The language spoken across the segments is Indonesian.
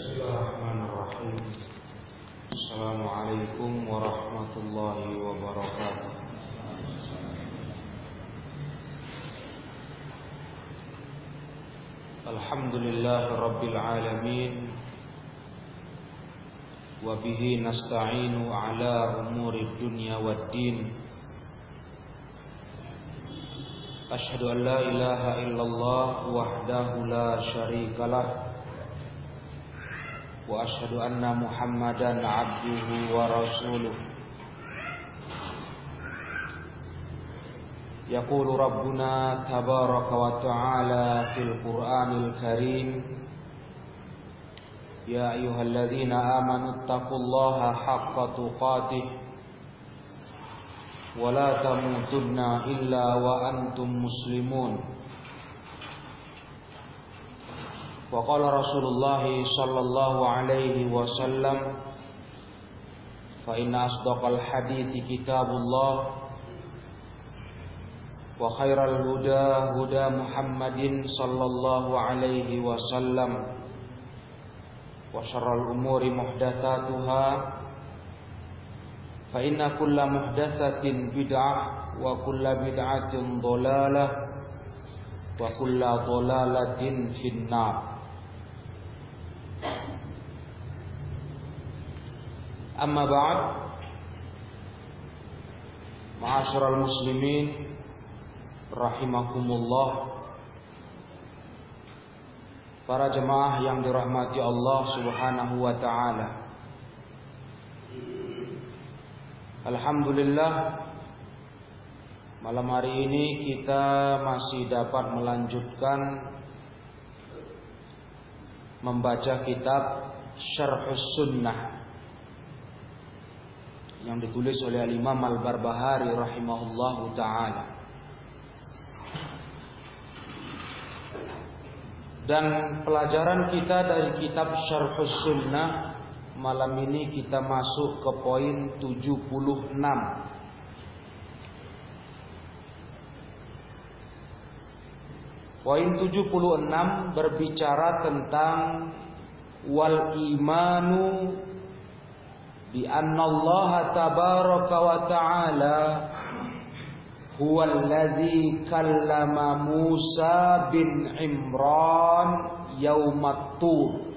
بسم الله الرحمن الرحيم السلام عليكم ورحمة الله وبركاته الحمد لله رب العالمين وبه نستعين على أمور الدنيا والدين أشهد أن لا إله إلا الله وحده لا شريك له وأشهد أن محمدا عبده ورسوله. يقول ربنا تبارك وتعالى في القرآن الكريم يا أيها الذين آمنوا اتقوا الله حق تقاته ولا تموتن إلا وأنتم مسلمون. وقال رسول الله صلى الله عليه وسلم فإن أصدق الحديث كتاب الله وخير الهدى هدى محمد صلى الله عليه وسلم وشر الأمور محدثاتها فإن كل محدثة بدعة وكل بدعة ضلالة وكل ضلالة في النار Amma ba'd. Ma'asyiral muslimin rahimakumullah. Para jemaah yang dirahmati Allah Subhanahu wa taala. Alhamdulillah Malam hari ini kita masih dapat melanjutkan membaca kitab Syarh Sunnah. Yang ditulis oleh Imam Al-Barbahari rahimahullahu ta'ala Dan pelajaran kita dari kitab Syarhus Sunnah malam ini kita masuk ke poin 76. Poin 76 berbicara tentang wal imanu bi anna Allah tabaraka wa ta'ala huwa alladhi kallama Musa bin Imran yaumat tur.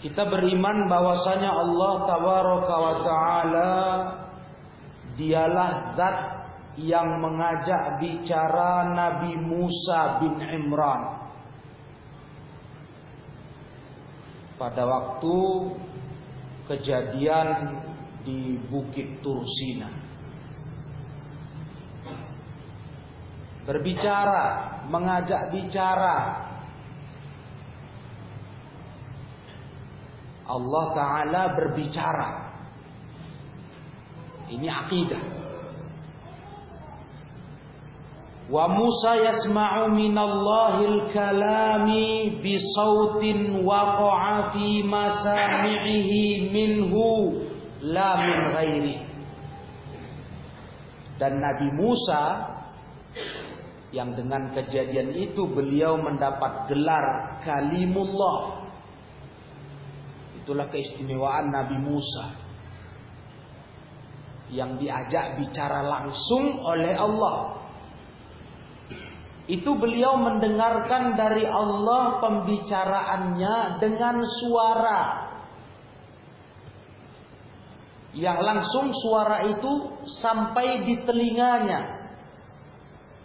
Kita beriman bahwasanya Allah tabaraka wa taala dialah zat yang mengajak bicara Nabi Musa bin Imran pada waktu kejadian di Bukit Tursina. Berbicara, mengajak bicara Allah Ta'ala berbicara. Ini akidah. Wa Musa yasma'u minallahil kalami bisautin waqa'a fi masami'ihi minhu la min ghairi. Dan Nabi Musa yang dengan kejadian itu beliau mendapat gelar kalimullah Itulah keistimewaan Nabi Musa yang diajak bicara langsung oleh Allah. Itu beliau mendengarkan dari Allah pembicaraannya dengan suara yang langsung suara itu sampai di telinganya,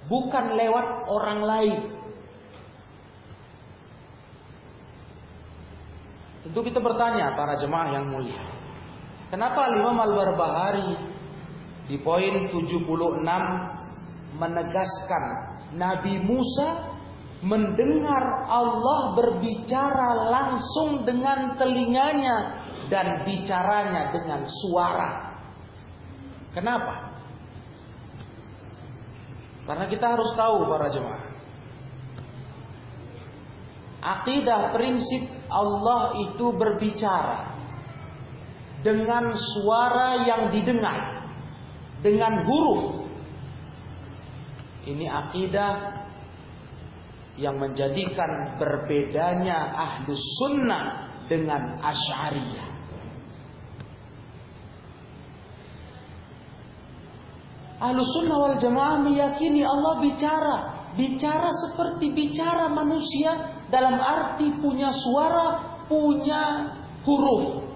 bukan lewat orang lain. Tentu kita bertanya para jemaah yang mulia. Kenapa Imam Al-Barbahari di poin 76 menegaskan Nabi Musa mendengar Allah berbicara langsung dengan telinganya dan bicaranya dengan suara. Kenapa? Karena kita harus tahu para jemaah. Akidah prinsip Allah itu berbicara dengan suara yang didengar, dengan huruf. Ini akidah yang menjadikan berbedanya ahlus sunnah dengan asyariyah. Ahlus sunnah wal jamaah meyakini Allah bicara. Bicara seperti bicara manusia dalam arti punya suara, punya huruf.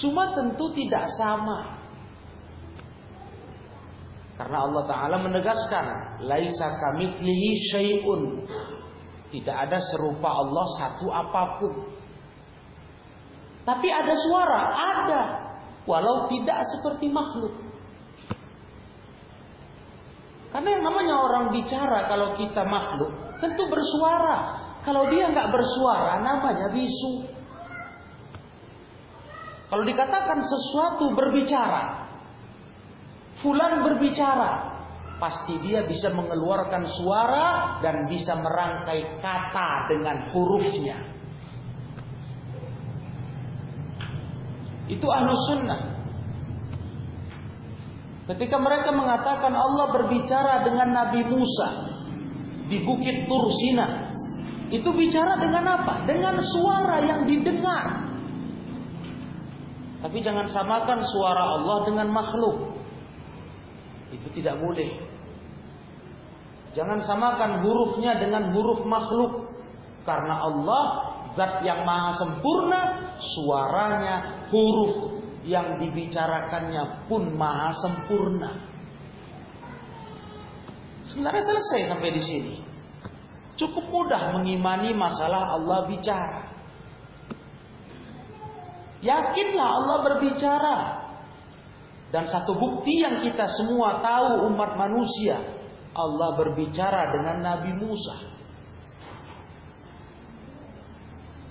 Cuma tentu tidak sama. Karena Allah Ta'ala menegaskan Laisa kamithlihi syai'un. Tidak ada serupa Allah satu apa pun. Tapi ada suara Ada. Walau tidak seperti makhluk. Karena yang namanya orang bicara Kalau kita makhluk Tentu bersuara. Kalau dia nggak bersuara Namanya bisu. Kalau dikatakan sesuatu berbicara Fulan berbicara, pasti dia bisa mengeluarkan suara dan bisa merangkai kata dengan hurufnya. Itu ahlu sunnah. Ketika mereka mengatakan Allah berbicara dengan Nabi Musa di Bukit Tursina, itu bicara dengan apa? Dengan suara yang didengar. Tapi jangan samakan suara Allah dengan makhluk. Itu tidak boleh. Jangan samakan hurufnya dengan huruf makhluk. Karena Allah zat yang maha sempurna, suaranya, huruf yang dibicarakannya pun maha sempurna. Sebenarnya selesai sampai di sini. Cukup mudah mengimani masalah Allah bicara. Yakinlah Allah berbicara. Dan satu bukti yang kita semua tahu umat manusia, Allah berbicara dengan Nabi Musa.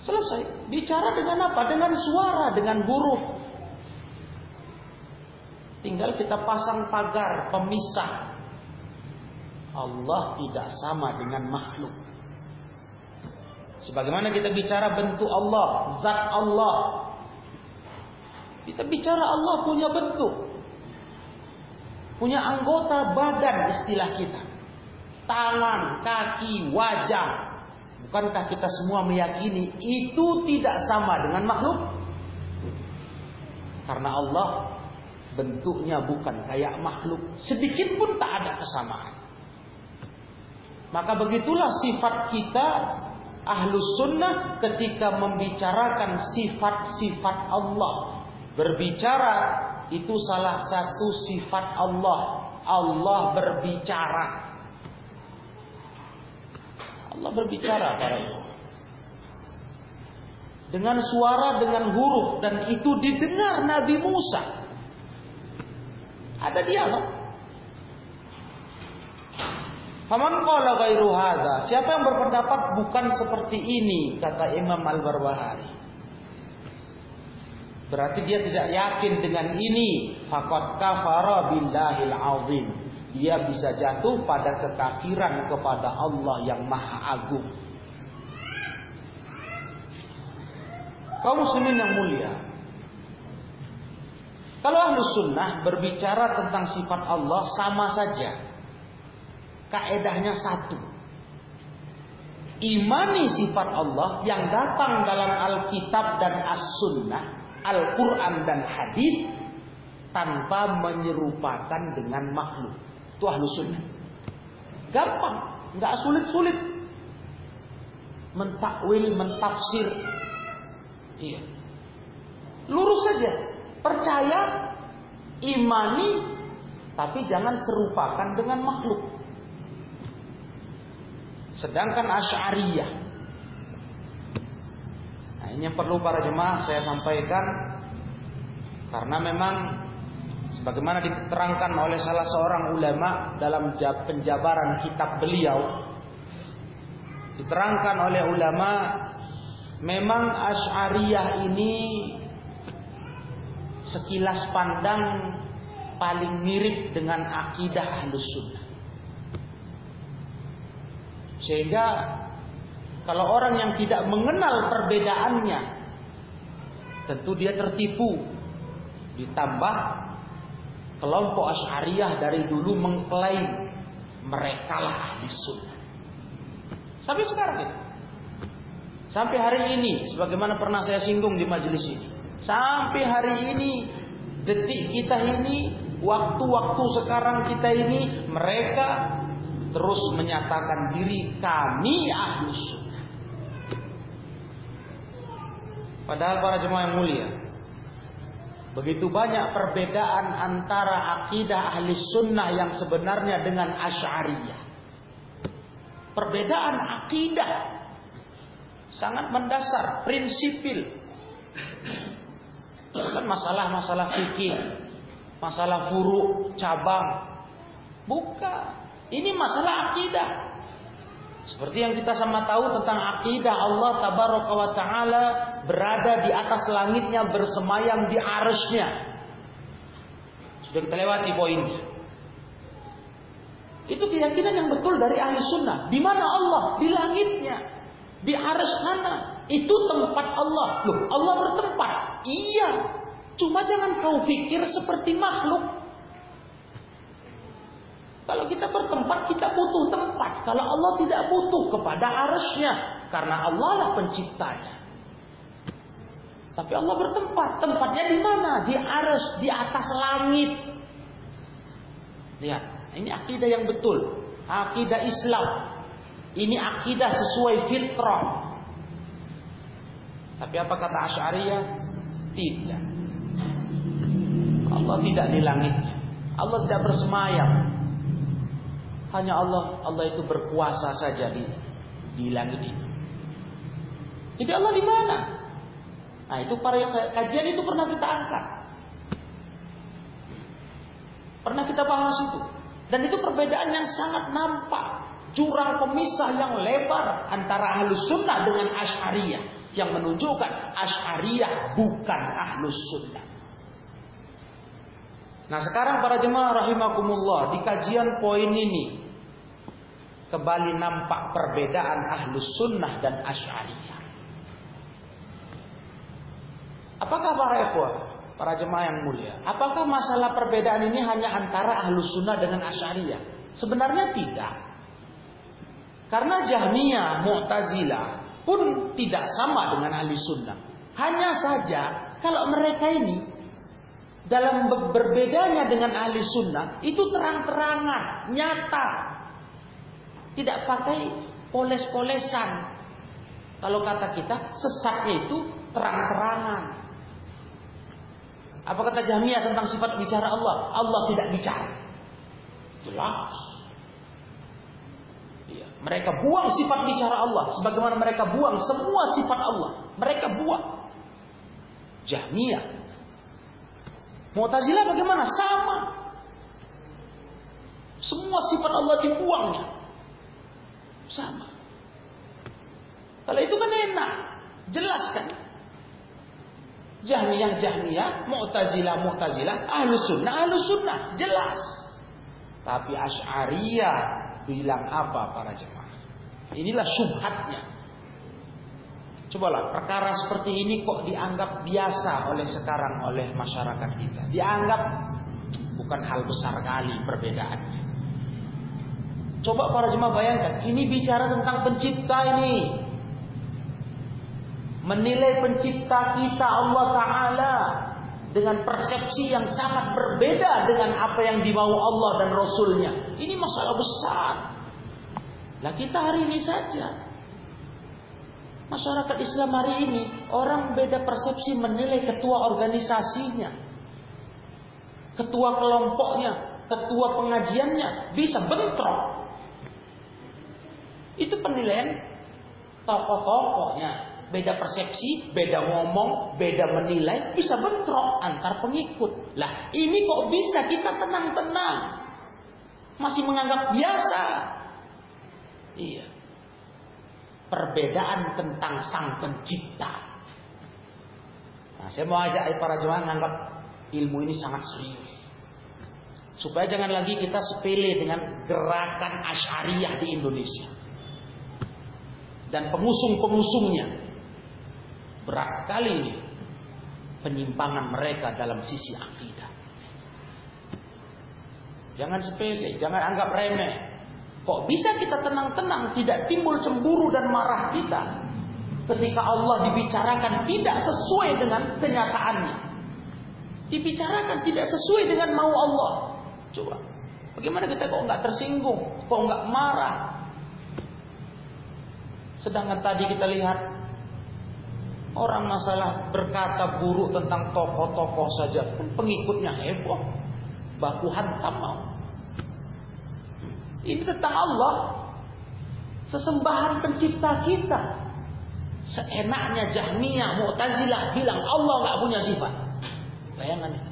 Selesai. Bicara dengan apa? Dengan suara, dengan huruf. Tinggal kita pasang pagar pemisah. Allah tidak sama dengan makhluk. Sebagaimana kita bicara bentuk Allah, zat Allah. Kita bicara Allah punya bentuk. Punya anggota badan istilah kita. Tangan, kaki, wajah. Bukankah kita semua meyakini itu tidak sama dengan makhluk? Karena Allah bentuknya bukan kayak makhluk. Sedikit pun tak ada kesamaan. Maka begitulah sifat kita ahlus sunnah ketika membicarakan sifat-sifat Allah. Berbicara itu salah satu sifat Allah. Allah berbicara. Allah berbicara para ibu. Dengan suara, dengan huruf. Dan itu didengar Nabi Musa. Ada dialog. Faman qala ghairu. Siapa yang berpendapat bukan seperti ini kata Imam Al-Barbahari. Berarti dia tidak yakin dengan ini. Fakat kafara billahil azim. Dia bisa jatuh pada kekafiran kepada Allah yang maha agung. Kaum muslimin yang mulia. Kalau ahlu sunnah berbicara tentang sifat Allah sama saja. Kaedahnya satu. Imani sifat Allah yang datang dalam Alkitab dan As-Sunnah Al-Quran dan hadis tanpa menyerupakan dengan makhluk. Itu ahlu sunnah. Gampang, nggak sulit-sulit. Mentakwil, mentafsir. Iya. Lurus saja. Percaya, imani, tapi jangan serupakan dengan makhluk. Sedangkan Asy'ariyah ini yang perlu para jemaah saya sampaikan karena memang sebagaimana diterangkan oleh salah seorang ulama dalam penjabaran kitab beliau diterangkan oleh ulama memang Asy'ariyah ini sekilas pandang paling mirip dengan akidah Ahlus Sunnah. Sehingga kalau orang yang tidak mengenal perbedaannya, tentu dia tertipu. Ditambah kelompok Asy'ariyah dari dulu mengklaim mereka lah ahli sunnah. Sampai sekarang itu. Sampai hari ini, sebagaimana pernah saya singgung di majelis ini. Sampai hari ini, detik kita ini, waktu-waktu sekarang kita ini, mereka terus menyatakan diri kami ahlus sunnah. Padahal para jemaah yang mulia, begitu banyak perbedaan antara akidah ahli sunnah yang sebenarnya dengan asyariyah. Perbedaan akidah sangat mendasar, prinsipil. Bukan masalah-masalah fikih, masalah furu, cabang. Bukan. Ini masalah akidah. Seperti yang kita sama tahu tentang akidah Allah tabaraka wa taala berada di atas langitnya bersemayam di arsnya. Sudah kita lewati poinnya. Itu keyakinan yang betul dari ahli sunnah. Di mana Allah? Di langitnya. Di ars sana. Itu tempat Allah. Loh, Allah bertempat. Iya. Cuma jangan kau pikir seperti makhluk. Kalau kita bertempat, kita butuh tempat. Kalau Allah tidak butuh kepada arusnya. Karena Allah lah penciptanya. Tapi Allah bertempat. Tempatnya di mana? Di arus, di atas langit. Lihat, ini akidah yang betul. Akidah Islam. Ini akidah sesuai fitrah. Tapi apa kata Asy'ariyah? Tidak. Allah tidak di langitnya. Allah tidak bersemayam. Hanya Allah, Allah itu berkuasa saja di di langit itu. Jadi Allah di mana? Nah itu para kajian itu pernah kita angkat. Pernah kita bahas itu. Dan itu perbedaan yang sangat nampak. Jurang pemisah yang lebar antara ahlus sunnah dengan asyariyah. Yang menunjukkan asyariyah bukan ahlus sunnah. Nah sekarang para jemaah rahimakumullah di kajian poin ini kembali nampak perbedaan ahlus sunnah dan asy'ariyah. Apakah para ikhwah, para jemaah yang mulia, apakah masalah perbedaan ini hanya antara ahlus sunnah dengan asy'ariyah? Sebenarnya tidak. Karena Jahmiyah, Mu'tazilah pun tidak sama dengan ahli sunnah. Hanya saja kalau mereka ini dalam berbedanya dengan ahli sunnah itu terang-terangan, nyata, tidak pakai poles-polesan. Kalau kata kita, sesatnya itu terang-terangan. Apa kata Jahmiyah tentang sifat bicara Allah? Allah tidak bicara. Jelas. Ya. Mereka buang sifat bicara Allah. Sebagaimana mereka buang semua sifat Allah. Mereka buang. Jahmiyah. Mu'tazilah bagaimana? Sama. Semua sifat Allah dibuangnya. Sama. Kalau itu kan enak. Jelas kan? Jahmiyah, Jahmiyah, Mu'tazilah, Mu'tazilah, Ahlu Sunnah, Ahlu Sunnah. Jelas. Tapi Ash'ariyah bilang apa para jemaah? Inilah subhatnya. Cobalah perkara seperti ini kok dianggap biasa oleh sekarang oleh masyarakat kita. Dianggap bukan hal besar kali perbedaannya. Coba para jemaah bayangkan, ini bicara tentang pencipta ini. Menilai pencipta kita Allah Ta'ala dengan persepsi yang sangat berbeda dengan apa yang dimau Allah dan Rasulnya. Ini masalah besar. Lah kita hari ini saja. Masyarakat Islam hari ini, orang beda persepsi menilai ketua organisasinya. Ketua kelompoknya, ketua pengajiannya, bisa bentrok itu penilaian tokoh-tokohnya. Beda persepsi, beda ngomong, beda menilai, bisa bentrok antar pengikut. Lah, ini kok bisa kita tenang-tenang? Masih menganggap biasa. Iya. Perbedaan tentang sang pencipta. Nah, saya mau ajak para jemaah menganggap ilmu ini sangat serius. Supaya jangan lagi kita sepele dengan gerakan asyariah di Indonesia dan pengusung-pengusungnya. Berat kali ini penyimpangan mereka dalam sisi akidah. Jangan sepele, jangan anggap remeh. Kok bisa kita tenang-tenang, tidak timbul cemburu dan marah kita ketika Allah dibicarakan tidak sesuai dengan kenyataannya. Dibicarakan tidak sesuai dengan mau Allah. Coba, bagaimana kita kok nggak tersinggung, kok nggak marah? Sedangkan tadi kita lihat orang masalah berkata buruk tentang tokoh-tokoh saja, pengikutnya heboh, baku hantam mau. Ini tentang Allah. Sesembahan pencipta kita. Seenaknya Jahmiyah, Mu'tazilah bilang Allah nggak punya sifat. Bayangkan itu.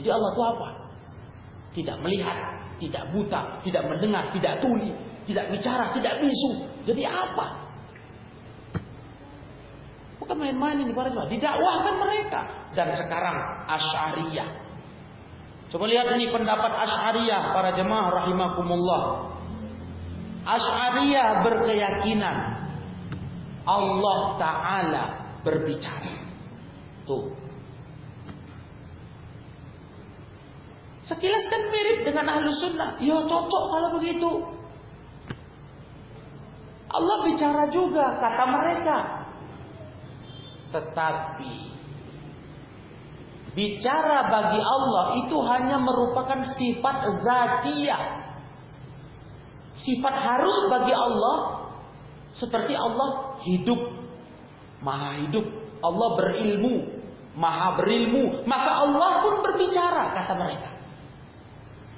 Jadi Allah itu apa? Tidak melihat, tidak buta, tidak mendengar, tidak tuli, tidak bicara, tidak bisu. Jadi apa? Bukan main-main ini para jemaah. Didakwahkan mereka. Dan sekarang Asy'ariyah Coba lihat ini pendapat Asy'ariyah para jemaah rahimakumullah. Asy'ariyah berkeyakinan Allah taala berbicara. Tuh. Sekilas kan mirip dengan ahlu sunnah. Ya cocok kalau begitu. Allah bicara juga kata mereka. Tetapi Bicara bagi Allah itu hanya merupakan sifat zatiyah. Sifat harus bagi Allah seperti Allah hidup, maha hidup. Allah berilmu, maha berilmu. Maka Allah pun berbicara, kata mereka.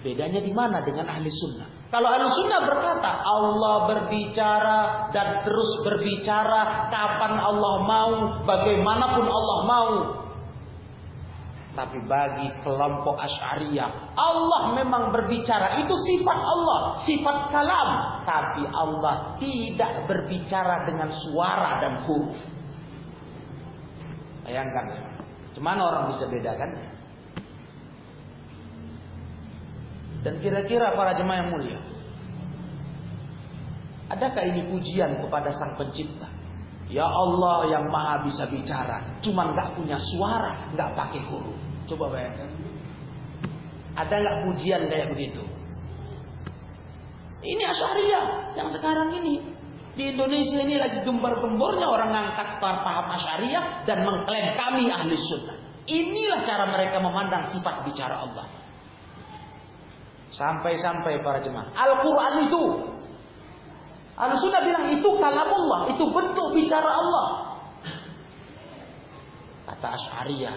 Bedanya di mana dengan ahli sunnah? Kalau ahli sunnah berkata Allah berbicara dan terus berbicara kapan Allah mau, bagaimanapun Allah mau. Tapi bagi kelompok Asy'ariyah, Allah memang berbicara. Itu sifat Allah, sifat kalam. Tapi Allah tidak berbicara dengan suara dan huruf. Bayangkan. Cuman orang bisa bedakan? Dan kira-kira para jemaah yang mulia. Adakah ini pujian kepada sang pencipta? Ya Allah yang maha bisa bicara. Cuma nggak punya suara, nggak pakai huruf. Coba bayangkan. Ada nggak pujian kayak begitu? Ini Asyariah yang sekarang ini di Indonesia ini lagi gembar-gembornya orang ngangkat paham Asyariah dan mengklaim kami ahli sunnah. Inilah cara mereka memandang sifat bicara Allah. Sampai-sampai para jemaah. Al-Quran itu. Al-Sunnah bilang itu kalamullah. Itu bentuk bicara Allah. Kata Asyariah.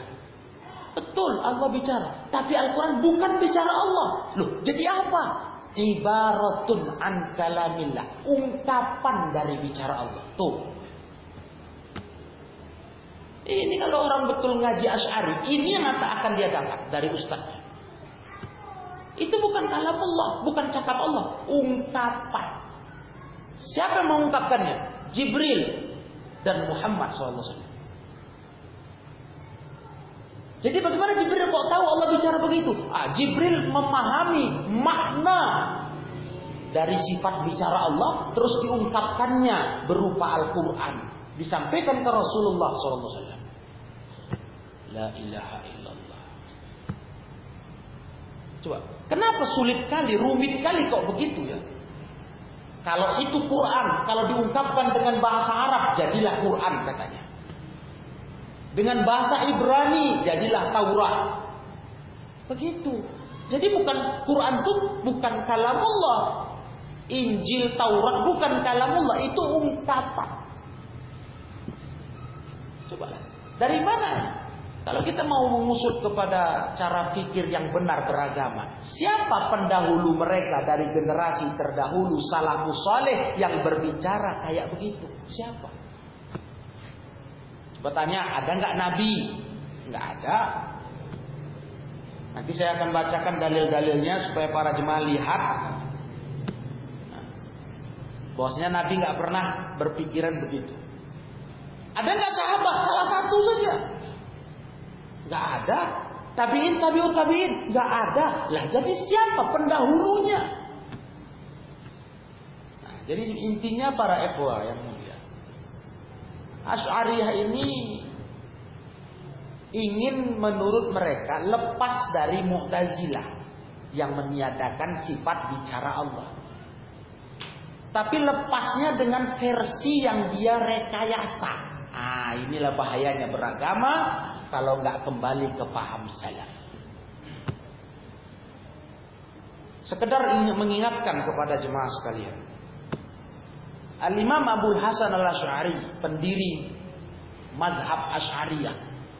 Betul Allah bicara. Tapi Al-Quran bukan bicara Allah. Loh, jadi apa? Ibaratun an kalamillah. Ungkapan dari bicara Allah. Tuh. Ini kalau orang betul ngaji Ash'ari. Ini yang akan dia dapat dari ustaznya. Itu bukan kalam Allah. Bukan cakap Allah. Ungkapan. Siapa yang mengungkapkannya? Jibril dan Muhammad SAW. Jadi bagaimana Jibril kok tahu Allah bicara begitu? Ah, Jibril memahami makna dari sifat bicara Allah terus diungkapkannya berupa Al-Qur'an, disampaikan ke Rasulullah SAW. La ilaha illallah. Coba, kenapa sulit kali, rumit kali kok begitu ya? Kalau itu Quran, kalau diungkapkan dengan bahasa Arab, jadilah Quran katanya. Dengan bahasa Ibrani jadilah Taurat. Begitu. Jadi bukan Quran itu bukan kalamullah. Injil, Taurat bukan kalamullah, itu ungkapan. Coba Dari mana? Kalau kita mau mengusut kepada cara pikir yang benar beragama, siapa pendahulu mereka dari generasi terdahulu salafus saleh yang berbicara kayak begitu? Siapa? Bertanya, ada nggak nabi? Nggak ada. Nanti saya akan bacakan dalil-dalilnya supaya para jemaah lihat. Bosnya Nabi nggak pernah berpikiran begitu. Ada nggak sahabat? Salah satu saja. Nggak ada. Tabiin, tabiut, tabiin. Nggak ada. Lah jadi siapa pendahulunya? Nah, jadi intinya para ekwa yang Asy'ariyah ini ingin menurut mereka lepas dari Mu'tazilah. yang meniadakan sifat bicara Allah. Tapi lepasnya dengan versi yang dia rekayasa. Ah, inilah bahayanya beragama kalau nggak kembali ke paham salaf. Sekedar ingin mengingatkan kepada jemaah sekalian. Al-Imam Abu Hasan Al-Asy'ari, pendiri madhab Asy'ariyah,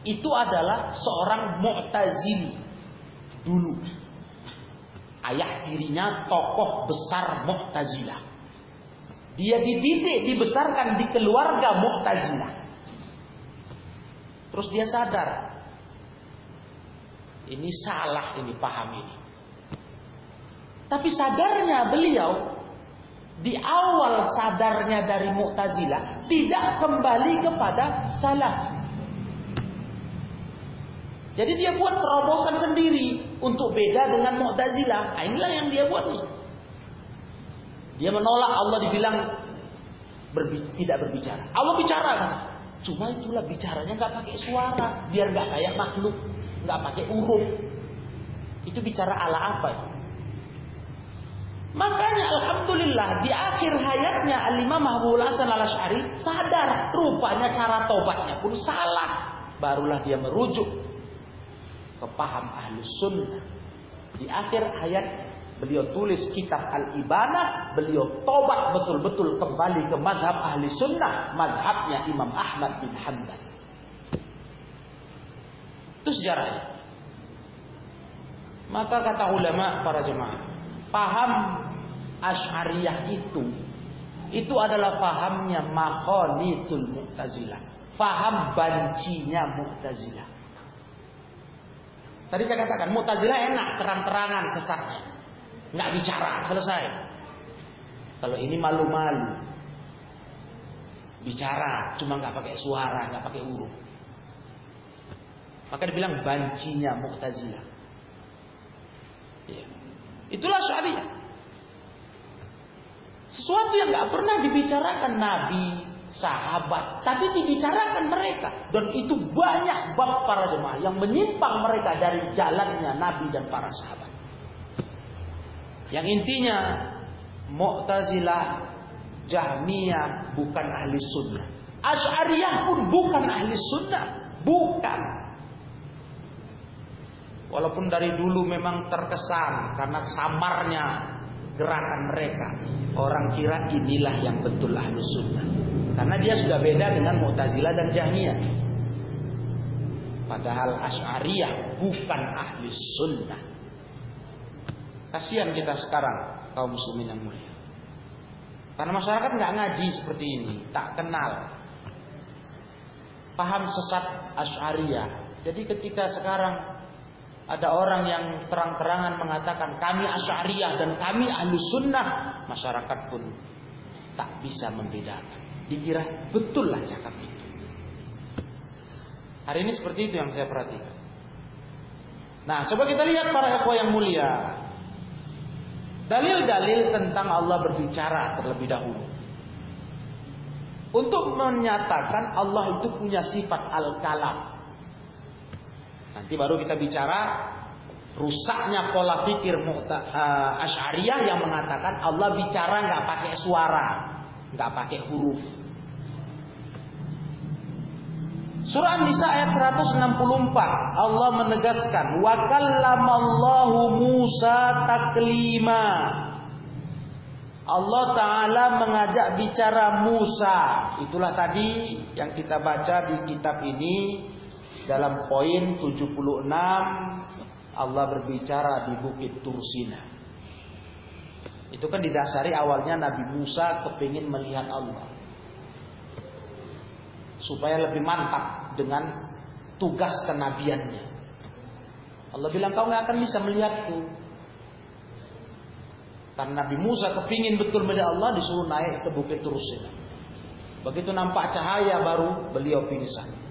itu adalah seorang Mu'tazili dulu. Ayah tirinya tokoh besar Mu'tazilah. Dia dididik, dibesarkan di keluarga Mu'tazilah. Terus dia sadar. Ini salah ini paham ini. Tapi sadarnya beliau di awal sadarnya dari Mu'tazilah tidak kembali kepada salah. Jadi dia buat terobosan sendiri untuk beda dengan Mu'tazilah. Nah, inilah yang dia buat nih. Dia menolak Allah dibilang berbi tidak berbicara. Allah bicara? Cuma itulah bicaranya nggak pakai suara, biar nggak kayak makhluk, nggak pakai huruf. Itu bicara ala apa? Ya? Makanya alhamdulillah di akhir hayatnya Al-Imam Mahbub Hasan Al-Asy'ari sadar rupanya cara tobatnya pun salah. Barulah dia merujuk ke paham ahli sunnah. Di akhir hayat beliau tulis kitab Al-Ibanah, beliau tobat betul-betul kembali ke madhab ahli sunnah, madhabnya Imam Ahmad bin Hanbal. Itu sejarahnya. Maka kata ulama para jemaah, paham Asy'ariyah itu itu adalah pahamnya makhonisul Mu'tazilah. Faham bancinya Mu'tazilah. Tadi saya katakan Mu'tazilah enak terang-terangan sesatnya. Nggak bicara, selesai. Kalau ini malu-malu. Bicara, cuma nggak pakai suara, nggak pakai huruf. Maka dibilang bancinya Mu'tazilah. Ya. Itulah syariah. Sesuatu yang nggak pernah dibicarakan Nabi, sahabat, tapi dibicarakan mereka. Dan itu banyak bab para jemaah yang menyimpang mereka dari jalannya Nabi dan para sahabat. Yang intinya Mu'tazilah, Jahmiyah bukan ahli sunnah. Asy'ariyah pun bukan ahli sunnah, bukan. Walaupun dari dulu memang terkesan karena samarnya gerakan mereka. Orang kira inilah yang betul ahlu sunnah. Karena dia sudah beda dengan Mu'tazilah dan Jahmiyah. Padahal Asy'ariyah bukan ahli sunnah. Kasihan kita sekarang kaum muslimin yang mulia. Karena masyarakat nggak ngaji seperti ini, tak kenal. Paham sesat Asy'ariyah. Jadi ketika sekarang ada orang yang terang-terangan mengatakan kami asyariah dan kami ahlu sunnah, masyarakat pun tak bisa membedakan. Dikira betul lah cakap itu. Hari ini seperti itu yang saya perhatikan. Nah, coba kita lihat para ekwa yang mulia. Dalil-dalil tentang Allah berbicara terlebih dahulu. Untuk menyatakan Allah itu punya sifat al-kalam. Nanti baru kita bicara rusaknya pola pikir uh, Asy'ariyah yang mengatakan Allah bicara nggak pakai suara, nggak pakai huruf. Surah An-Nisa ayat 164 Allah menegaskan wa kallamallahu Musa taklima. Allah taala mengajak bicara Musa. Itulah tadi yang kita baca di kitab ini dalam poin 76 Allah berbicara di Bukit Tursina. Itu kan didasari awalnya Nabi Musa kepingin melihat Allah. Supaya lebih mantap dengan tugas kenabiannya. Allah bilang kau nggak akan bisa melihatku. Karena Nabi Musa kepingin betul melihat Allah disuruh naik ke Bukit Tursina. Begitu nampak cahaya baru beliau pingsan.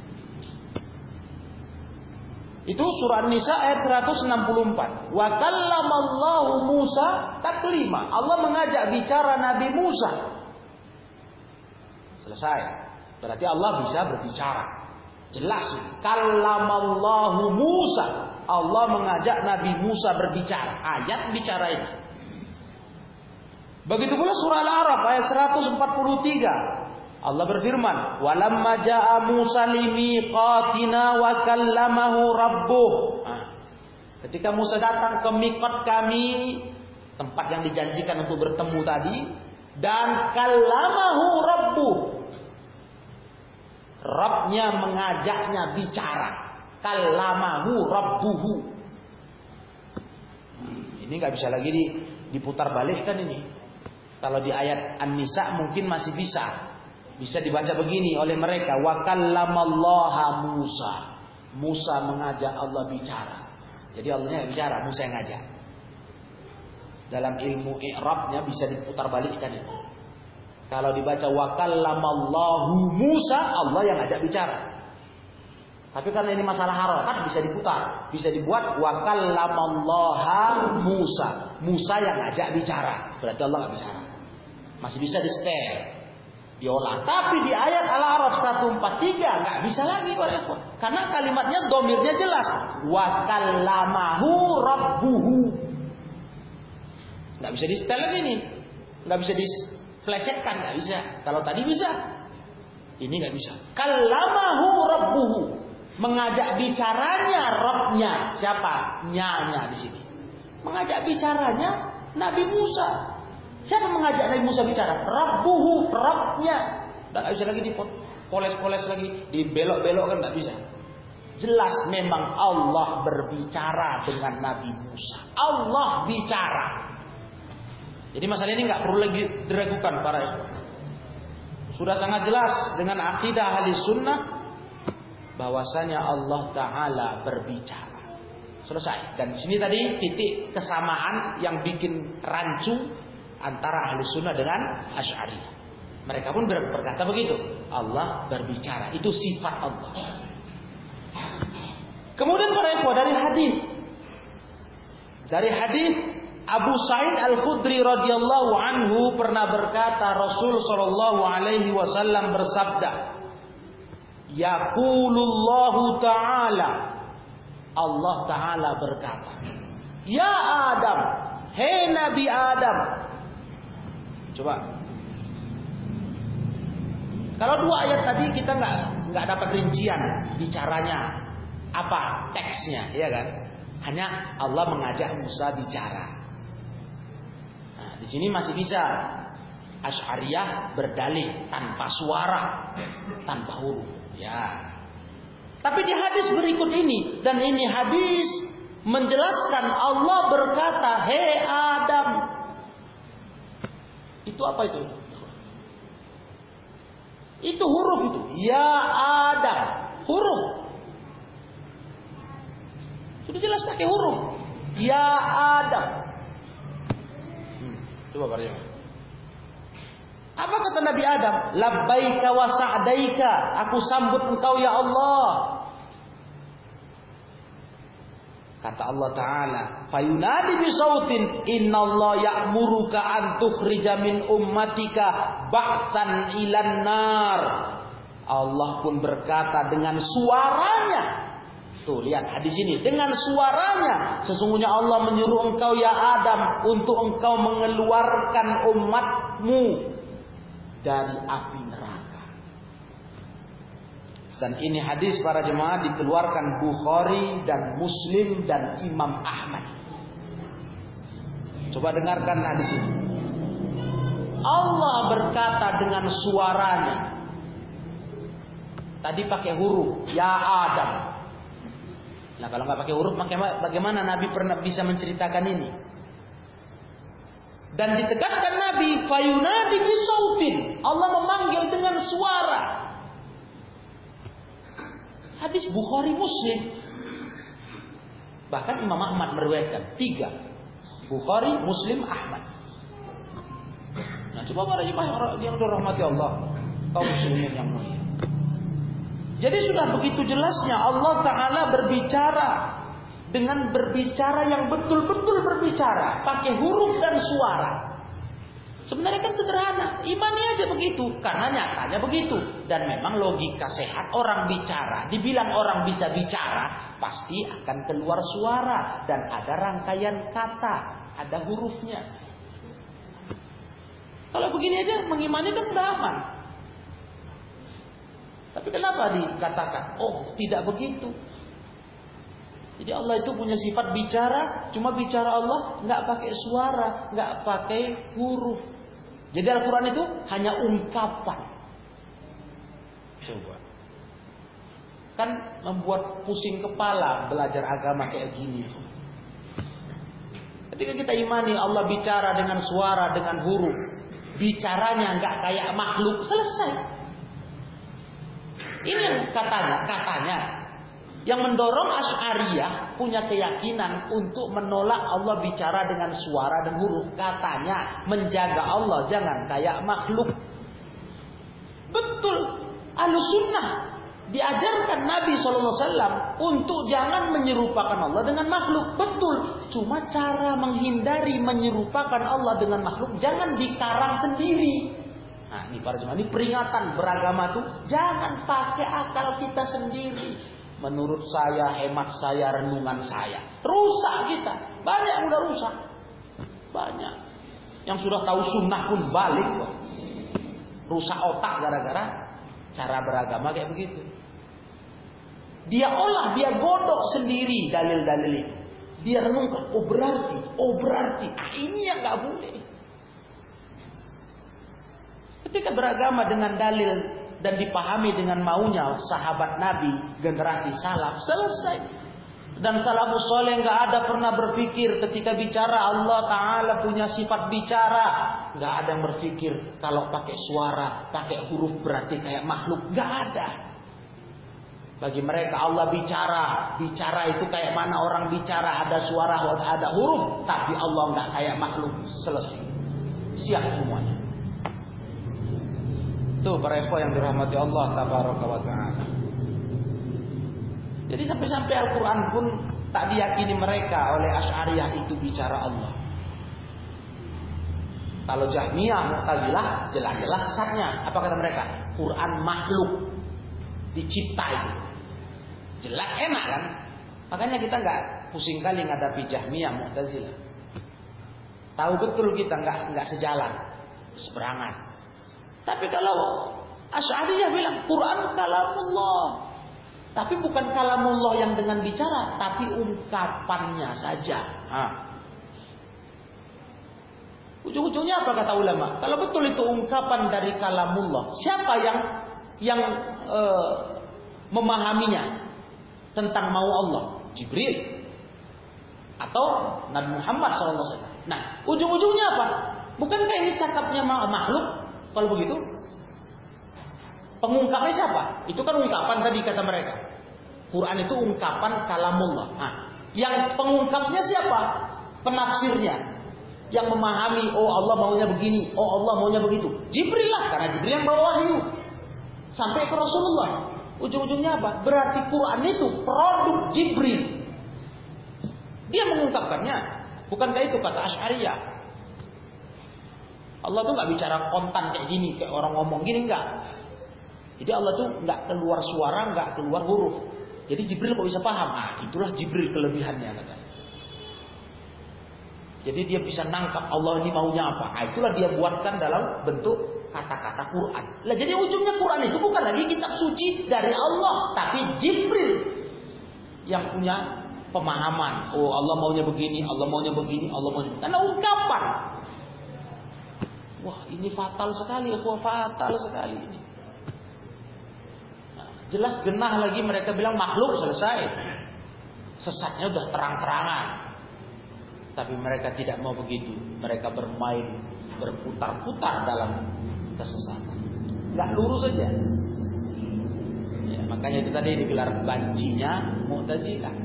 Itu surah Nisa ayat 164. Wa kallamallahu Musa taklima. Allah mengajak bicara Nabi Musa. Selesai. Berarti Allah bisa berbicara. Jelas. Kallamallahu Musa. Allah mengajak Nabi Musa berbicara. Ayat bicara ini. Begitu pula surah Al-Araf ayat 143. Allah berfirman, "Walamma jaa Musa limiqatina wa kallamahu rabbuh." Nah, ketika Musa datang ke miqat kami, tempat yang dijanjikan untuk bertemu tadi, dan kallamahu rabbuh. Rabbnya mengajaknya bicara. Kallamahu rabbuhu. Ini nggak bisa lagi diputar balik kan ini. Kalau di ayat An-Nisa mungkin masih bisa. Bisa dibaca begini oleh mereka. Wa kallamallaha Musa. Musa mengajak Allah bicara. Jadi Allahnya bicara, Musa yang ngajak. Dalam ilmu i'rabnya bisa diputar balikkan ini. Kalau dibaca wa kallamallahu Musa, Allah yang ngajak bicara. Tapi karena ini masalah harokat bisa diputar, bisa dibuat wa kallamallaha Musa. Musa yang ngajak bicara, berarti Allah nggak bicara. Masih bisa di setel, diolah. Tapi di ayat Al-Araf 143 nggak bisa lagi Karena kalimatnya domirnya jelas. Wa kallamahu rabbuhu. Nggak bisa di setel lagi nih. Nggak bisa di Flesetkan nggak bisa. Kalau tadi bisa, ini nggak bisa. Kalamahu rabbuhu mengajak bicaranya Robnya siapa? Nyanya di sini. Mengajak bicaranya Nabi Musa. Siapa mengajak Nabi Musa bicara? Rabbuhu, Robnya. Nggak bisa lagi dipoles-poles lagi, dibelok-belok kan nggak bisa. Jelas memang Allah berbicara dengan Nabi Musa. Allah bicara. Jadi masalah ini nggak perlu lagi diragukan para ikhwan. Sudah sangat jelas dengan akidah ahli sunnah bahwasanya Allah Taala berbicara. Selesai. Dan di sini tadi titik kesamaan yang bikin rancu antara ahli sunnah dengan asyari. Mereka pun berkata begitu. Allah berbicara. Itu sifat Allah. Kemudian para ikhwah dari hadis. Dari hadis Abu Sa'id Al-Khudri radhiyallahu anhu pernah berkata Rasul sallallahu alaihi wasallam bersabda Yaqulullahu ta'ala Allah taala berkata Ya Adam Hei Nabi Adam Coba Kalau dua ayat tadi kita nggak nggak dapat rincian bicaranya apa teksnya, ya kan? Hanya Allah mengajak Musa bicara. Di sini masih bisa Asy'ariyah berdalih tanpa suara, tanpa huruf. Ya. Tapi di hadis berikut ini dan ini hadis menjelaskan Allah berkata, "Hei Adam." Itu apa itu? Itu huruf itu. Ya Adam. Huruf. Sudah jelas pakai huruf. Ya Adam. Coba Pak Apa kata Nabi Adam? Labbaika wa sa'daika. Aku sambut engkau ya Allah. Kata Allah Ta'ala. Fayunadi bisautin. Inna Allah ya'muruka an tukhrija min ummatika ba'tan ilan nar. Allah pun berkata dengan suaranya. Tuh lihat hadis ini dengan suaranya sesungguhnya Allah menyuruh engkau ya Adam untuk engkau mengeluarkan umatmu dari api neraka. Dan ini hadis para jemaah dikeluarkan Bukhari dan Muslim dan Imam Ahmad. Coba dengarkan hadis ini. Allah berkata dengan suaranya. Tadi pakai huruf ya Adam. Nah kalau nggak pakai huruf, bagaimana Nabi pernah bisa menceritakan ini? Dan ditegaskan Nabi, fayunadi bisautin. Allah memanggil dengan suara. Hadis Bukhari Muslim. Bahkan Imam Ahmad meriwayatkan tiga. Bukhari, Muslim, Ahmad. Nah coba para jemaah yang dirahmati Allah, kaum muslimin yang mulia. Jadi sudah begitu jelasnya Allah Ta'ala berbicara dengan berbicara yang betul-betul berbicara pakai huruf dan suara. Sebenarnya kan sederhana, imani aja begitu, karena nyatanya begitu. Dan memang logika sehat orang bicara, dibilang orang bisa bicara, pasti akan keluar suara dan ada rangkaian kata, ada hurufnya. Kalau begini aja mengimani kan udah aman. Tapi kenapa dikatakan, oh tidak begitu? Jadi Allah itu punya sifat bicara, cuma bicara Allah nggak pakai suara, nggak pakai huruf. Jadi Al-Quran itu hanya ungkapan. Coba. Kan membuat pusing kepala belajar agama kayak gini. Ketika kita imani Allah bicara dengan suara, dengan huruf. Bicaranya nggak kayak makhluk, selesai. Ini yang katanya, katanya yang mendorong Asy'ariyah punya keyakinan untuk menolak Allah bicara dengan suara dan huruf. Katanya menjaga Allah jangan kayak makhluk. Betul. Ahlussunnah diajarkan Nabi SAW untuk jangan menyerupakan Allah dengan makhluk. Betul. Cuma cara menghindari menyerupakan Allah dengan makhluk jangan dikarang sendiri. Nah ini para jemaah ini peringatan beragama tuh jangan pakai akal kita sendiri Menurut saya, hemat saya, renungan saya. Rusak kita. Banyak yang udah rusak. Banyak. Yang sudah tahu sunnah pun balik. Kok. Rusak otak gara-gara cara beragama kayak begitu. Dia olah, dia godok sendiri dalil-dalil itu. Dia renungkan, oh berarti, oh berarti. Ah ini yang gak boleh. Ketika beragama dengan dalil dan dipahami dengan maunya sahabat Nabi generasi salaf selesai. Dan salafus soleh nggak ada pernah berpikir ketika bicara Allah Taala punya sifat bicara. Nggak ada yang berpikir kalau pakai suara pakai huruf berarti kayak makhluk. Nggak ada. Bagi mereka Allah bicara. Bicara itu kayak mana orang bicara ada suara ada huruf. Tapi Allah nggak kayak makhluk. Selesai. Siap semuanya Tuh para yang dirahmati Allah tabaraka wa taala. Jadi sampai-sampai Al-Quran pun tak diyakini mereka oleh Ash'ariyah itu bicara Allah. Kalau Jahmiyah, Mu'tazilah jelas-jelas sesatnya. Apa kata mereka? Quran makhluk dicipta itu. Jelas enak kan? Makanya kita nggak pusing kali ngadapi Jahmiyah, Mu'tazilah. Tahu betul kita nggak nggak sejalan, seberangan. Tapi kalau Asy'ariyah bilang Quran kalamullah. Tapi bukan kalamullah yang dengan bicara, tapi ungkapannya saja. Ujung-ujungnya apa kata ulama? Kalau betul itu ungkapan dari kalamullah, siapa yang yang uh, memahaminya tentang mau Allah? Jibril atau Nabi Muhammad SAW. Nah, ujung-ujungnya apa? Bukankah ini cakapnya makhluk? Kalau begitu, pengungkapnya siapa? Itu kan ungkapan tadi kata mereka. Quran itu ungkapan kalamullah. Nah, yang pengungkapnya siapa? Penafsirnya. Yang memahami, oh Allah maunya begini, oh Allah maunya begitu. Jibril lah, karena Jibril yang bawa wahyu. Sampai ke Rasulullah. Ujung-ujungnya apa? Berarti Quran itu produk Jibril. Dia mengungkapkannya. Bukankah itu kata Ash'ariyah? Allah tuh nggak bicara kontan kayak gini, kayak orang ngomong gini nggak. Jadi Allah tuh nggak keluar suara, nggak keluar huruf. Jadi Jibril kok bisa paham? Ah, itulah Jibril kelebihannya kata. Jadi dia bisa nangkap Allah ini maunya apa. Ah, itulah dia buatkan dalam bentuk kata-kata Quran. Lah jadi ujungnya Quran itu bukan lagi kitab suci dari Allah, tapi Jibril yang punya pemahaman. Oh Allah maunya begini, Allah maunya begini, Allah maunya. Karena ungkapan. Wah ini fatal sekali, wah fatal sekali ini. Nah, jelas genah lagi mereka bilang makhluk selesai. Sesatnya udah terang-terangan. Tapi mereka tidak mau begitu. Mereka bermain, berputar-putar dalam kesesatan. Gak lurus saja. Ya, makanya itu tadi digelar bancinya Mu'tazilah.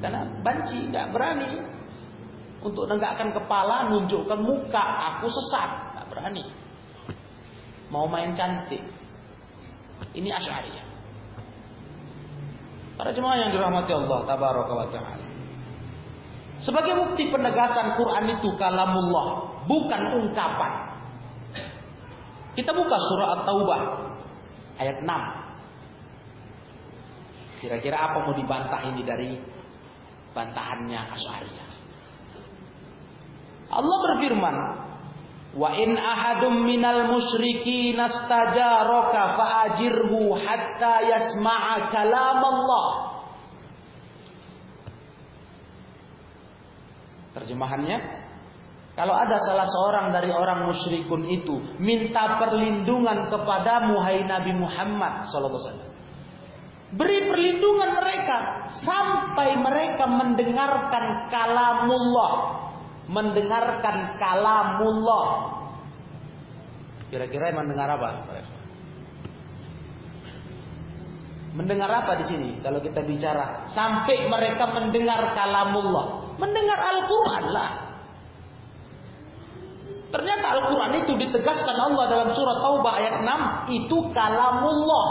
Karena banci gak berani untuk menegakkan kepala, nunjukkan muka, aku sesat, nggak berani. Mau main cantik. Ini Asy'ariyah. Para jemaah yang dirahmati Allah tabaraka wa taala. Sebagai bukti penegasan Quran itu kalamullah, bukan ungkapan. Kita buka surah At-Taubah ayat 6. Kira-kira apa mau dibantah ini dari bantahannya Asy'ariyah? Allah berfirman, Wa in ahadum minal musyriki nastajaraka fa'ajirhu hatta yasma'a kalam Allah. Terjemahannya, kalau ada salah seorang dari orang musyrikun itu minta perlindungan kepada Muhai Nabi Muhammad sallallahu alaihi. Beri perlindungan mereka sampai mereka mendengarkan kalamullah mendengarkan kalamullah. Kira-kira mendengar apa? Mendengar apa di sini? Kalau kita bicara sampai mereka mendengar kalamullah, mendengar Al-Qur'an lah. Ternyata Al-Quran itu ditegaskan Allah dalam surat Taubah ayat 6 itu kalamullah.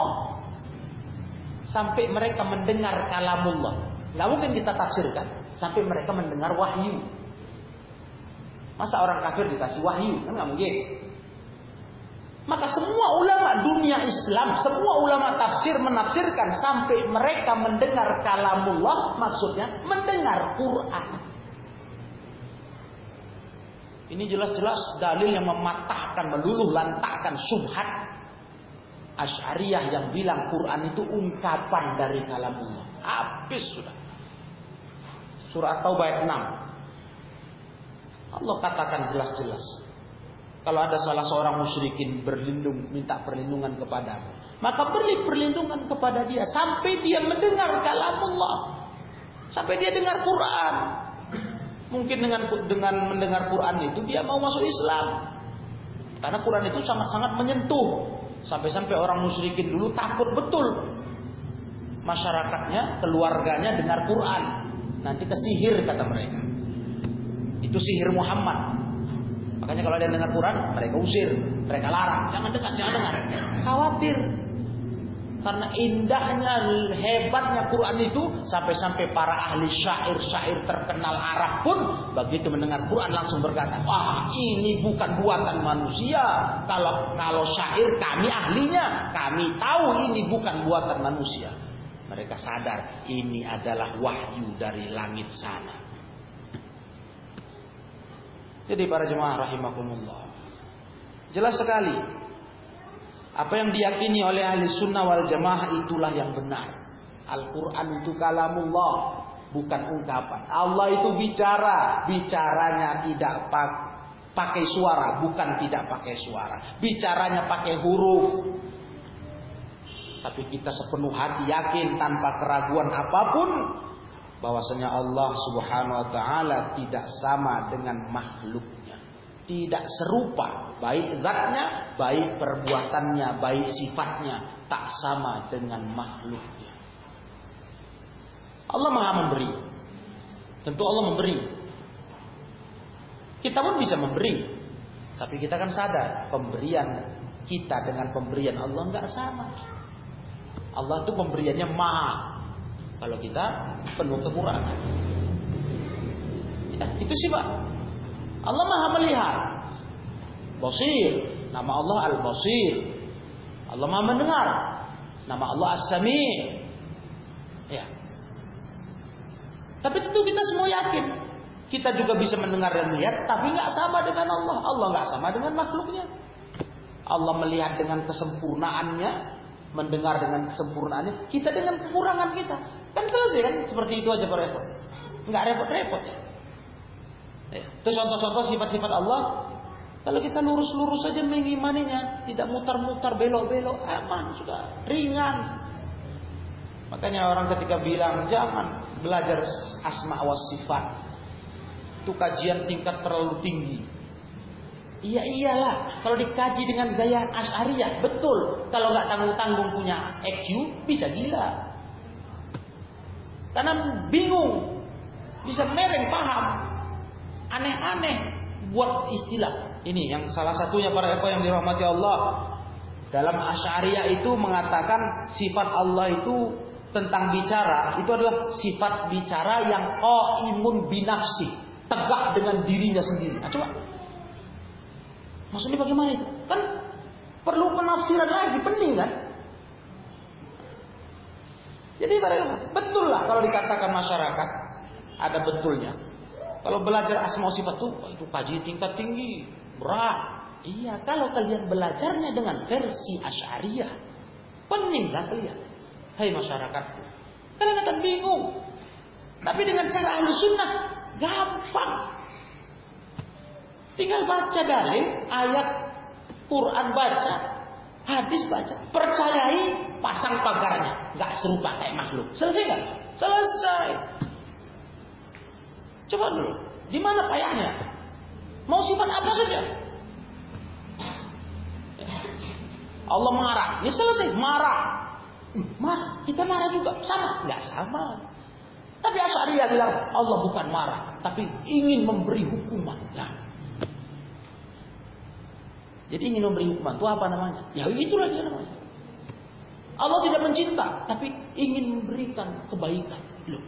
Sampai mereka mendengar kalamullah. Gak mungkin kita tafsirkan sampai mereka mendengar wahyu. Masa orang kafir dikasih wahyu? Kan nggak mungkin. Maka semua ulama dunia Islam, semua ulama tafsir menafsirkan sampai mereka mendengar kalamullah, maksudnya mendengar Quran. Ini jelas-jelas dalil yang mematahkan, meluluh lantakkan subhat Asy'ariyah yang bilang Quran itu ungkapan dari kalamullah. Habis sudah. Surah Taubah ayat 6. Allah katakan jelas-jelas. Kalau ada salah seorang musyrikin berlindung, minta perlindungan kepadamu, maka beri perlindungan kepada dia sampai dia mendengar kalam Allah, sampai dia dengar Quran. Mungkin dengan dengan mendengar Quran itu dia mau masuk Islam, karena Quran itu sangat-sangat menyentuh, sampai-sampai orang musyrikin dulu takut betul masyarakatnya, keluarganya dengar Quran, nanti kesihir kata mereka. Itu sihir Muhammad. Makanya kalau ada yang dengar Quran, mereka usir, mereka larang, jangan dekat, jangan dengar. Khawatir. Karena indahnya, hebatnya Quran itu sampai-sampai para ahli syair-syair terkenal Arab pun begitu mendengar Quran langsung berkata, "Wah, ini bukan buatan manusia. Kalau kalau syair kami ahlinya, kami tahu ini bukan buatan manusia." Mereka sadar ini adalah wahyu dari langit sana. Jadi para jemaah rahimakumullah. Jelas sekali. Apa yang diyakini oleh ahli sunnah wal jamaah itulah yang benar. Al-Quran itu kalamullah. Bukan ungkapan. Allah itu bicara. Bicaranya tidak pakai suara. Bukan tidak pakai suara. Bicaranya pakai huruf. Tapi kita sepenuh hati yakin tanpa keraguan apa pun bahwasanya Allah Subhanahu wa taala tidak sama dengan makhluknya. Tidak serupa baik zatnya, baik perbuatannya, baik sifatnya tak sama dengan makhluknya. Allah Maha memberi. Tentu Allah memberi. Kita pun bisa memberi. Tapi kita kan sadar pemberian kita dengan pemberian Allah nggak sama. Allah itu pemberiannya maha kalau kita penuh kekurangan. Ya, itu Pak. Allah Maha melihat. Basir, nama Allah Al-Basir. Allah Maha mendengar. Nama Allah As-Sami. Ya. Tapi tentu kita semua yakin kita juga bisa mendengar dan melihat, tapi nggak sama dengan Allah. Allah nggak sama dengan makhluknya. Allah melihat dengan kesempurnaannya, mendengar dengan kesempurnaannya, kita dengan kekurangan kita. Kan selesai kan? Seperti itu aja Pak repot. Enggak repot-repot ya. Itu contoh-contoh sifat-sifat Allah. Kalau kita lurus-lurus saja mengimaninya, tidak mutar-mutar belok-belok, aman sudah, ringan. Makanya orang ketika bilang jangan belajar asma wa sifat. Itu kajian tingkat terlalu tinggi. Iya iyalah, kalau dikaji dengan gaya Asy'ariyah, betul. Kalau nggak tanggung-tanggung punya EQ, bisa gila. Karena bingung, bisa mereng paham, aneh-aneh buat istilah. Ini yang salah satunya para ekor yang dirahmati Allah dalam Asy'ariyah itu mengatakan sifat Allah itu tentang bicara itu adalah sifat bicara yang qaimun binafsi, tegak dengan dirinya sendiri. Nah, coba Maksudnya bagaimana itu? Kan perlu penafsiran lagi, penting kan? Jadi betul lah kalau dikatakan masyarakat ada betulnya. Kalau belajar asma sifat itu, itu kaji tingkat tinggi, berat. Iya, kalau kalian belajarnya dengan versi Asy'ariyah, peninglah kalian. Hai masyarakat, kalian akan bingung. Tapi dengan cara ahli sunnah, gampang. Tinggal baca dalil, ayat Quran baca, hadis baca, percayai, pasang pagarnya, nggak serupa kayak makhluk. Selesai nggak? Selesai. Coba dulu, di mana payahnya? Mau sifat apa saja? Allah marah, ya selesai, marah. Hmm, marah, kita marah juga, sama? Nggak sama. Tapi Asy'ariyah bilang Allah bukan marah, tapi ingin memberi hukuman. Nah. Jadi ingin memberi hukuman itu apa namanya? Ya itulah dia namanya. Allah tidak mencinta, tapi ingin memberikan kebaikan. Loh.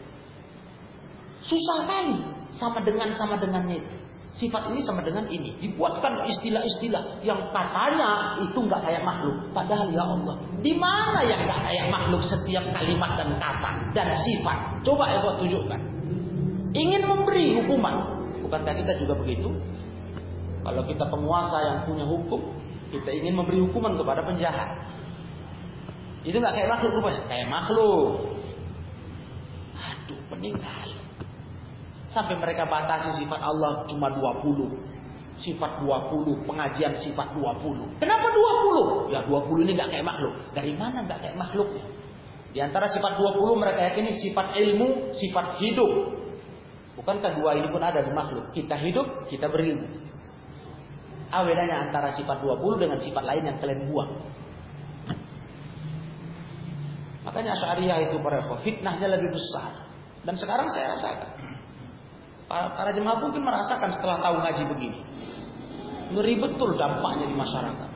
Susah kali sama dengan sama dengannya itu. Sifat ini sama dengan ini. Dibuatkan istilah-istilah yang katanya itu nggak kayak makhluk. Padahal ya Allah, di mana yang nggak kayak makhluk setiap kalimat dan kata dan sifat? Coba ya tunjukkan. Ingin memberi hukuman. Bukankah kita juga begitu? Kalau kita penguasa yang punya hukum, kita ingin memberi hukuman kepada penjahat. Itu nggak kayak makhluk rupanya, kayak makhluk. Aduh, meninggal. Sampai mereka batasi sifat Allah cuma 20. Sifat 20, pengajian sifat 20. Kenapa 20? Ya 20 ini nggak kayak makhluk. Dari mana nggak kayak makhluknya? Di antara sifat 20 mereka yakini sifat ilmu, sifat hidup. Bukankah dua ini pun ada di makhluk? Kita hidup, kita berilmu. Apa bedanya antara sifat 20 dengan sifat lain yang kalian buang? Makanya Asy'ariyah itu para fitnahnya lebih besar. Dan sekarang saya rasakan. Para jemaah mungkin merasakan setelah tahu ngaji begini. Ngeri betul dampaknya di masyarakat.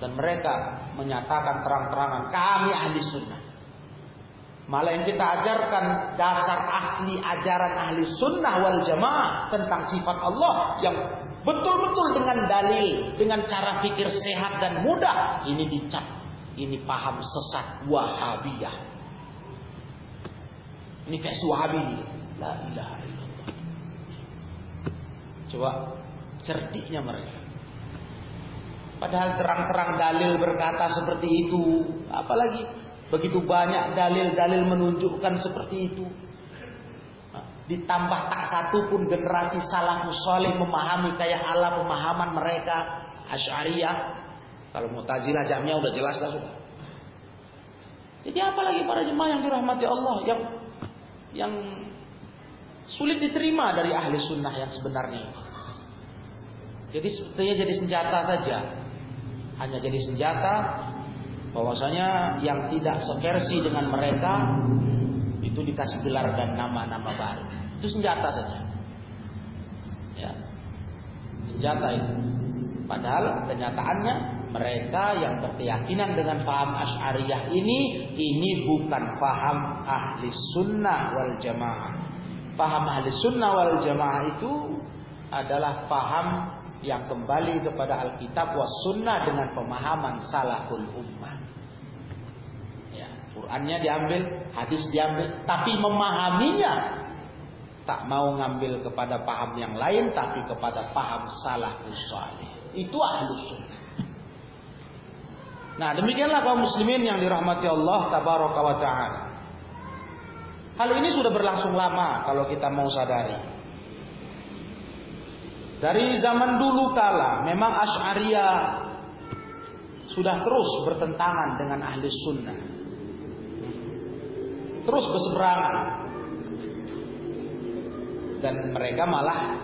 Dan mereka menyatakan terang-terangan kami ahli sunnah. Malah yang kita ajarkan dasar asli ajaran ahli sunnah wal jamaah tentang sifat Allah yang betul-betul dengan dalil, dengan cara pikir sehat dan mudah. Ini dicap, ini paham sesat wahabiyah. Ini versi wahabi. La ilaha Coba cerdiknya mereka. Padahal terang-terang dalil berkata seperti itu. Apalagi begitu banyak dalil-dalil menunjukkan seperti itu. Ditambah tak satu pun generasi salafus soleh memahami kayak ala pemahaman mereka Asy'ariyah. Kalau Mu'tazilah jamnya udah jelas lah sudah. Jadi apalagi para jemaah yang dirahmati Allah yang yang sulit diterima dari ahli sunnah yang sebenarnya Jadi sebetulnya jadi senjata saja. Hanya jadi senjata bahwasanya yang tidak seversi dengan mereka itu dikasih gelar dan nama-nama baru. Itu senjata saja. Ya. Senjata itu. Padahal kenyataannya mereka yang berkeyakinan dengan paham Asy'ariyah ini ini bukan paham ahli sunnah wal jamaah Paham ahli sunnah wal jamaah itu adalah paham yang kembali kepada Alkitab was sunnah dengan pemahaman salaful ummah. Ya, Qurannya diambil, hadis diambil, tapi memahaminya tak mau ngambil kepada paham yang lain, tapi kepada paham salafus salih. Itu ahlu sunnah. Nah demikianlah kaum muslimin yang dirahmati Allah tabaraka wa ta'ala. Hal ini sudah berlangsung lama kalau kita mau sadari. Dari zaman dulu kala memang Asy'ariyah sudah terus bertentangan dengan ahli sunnah. Terus berseberangan. Dan mereka malah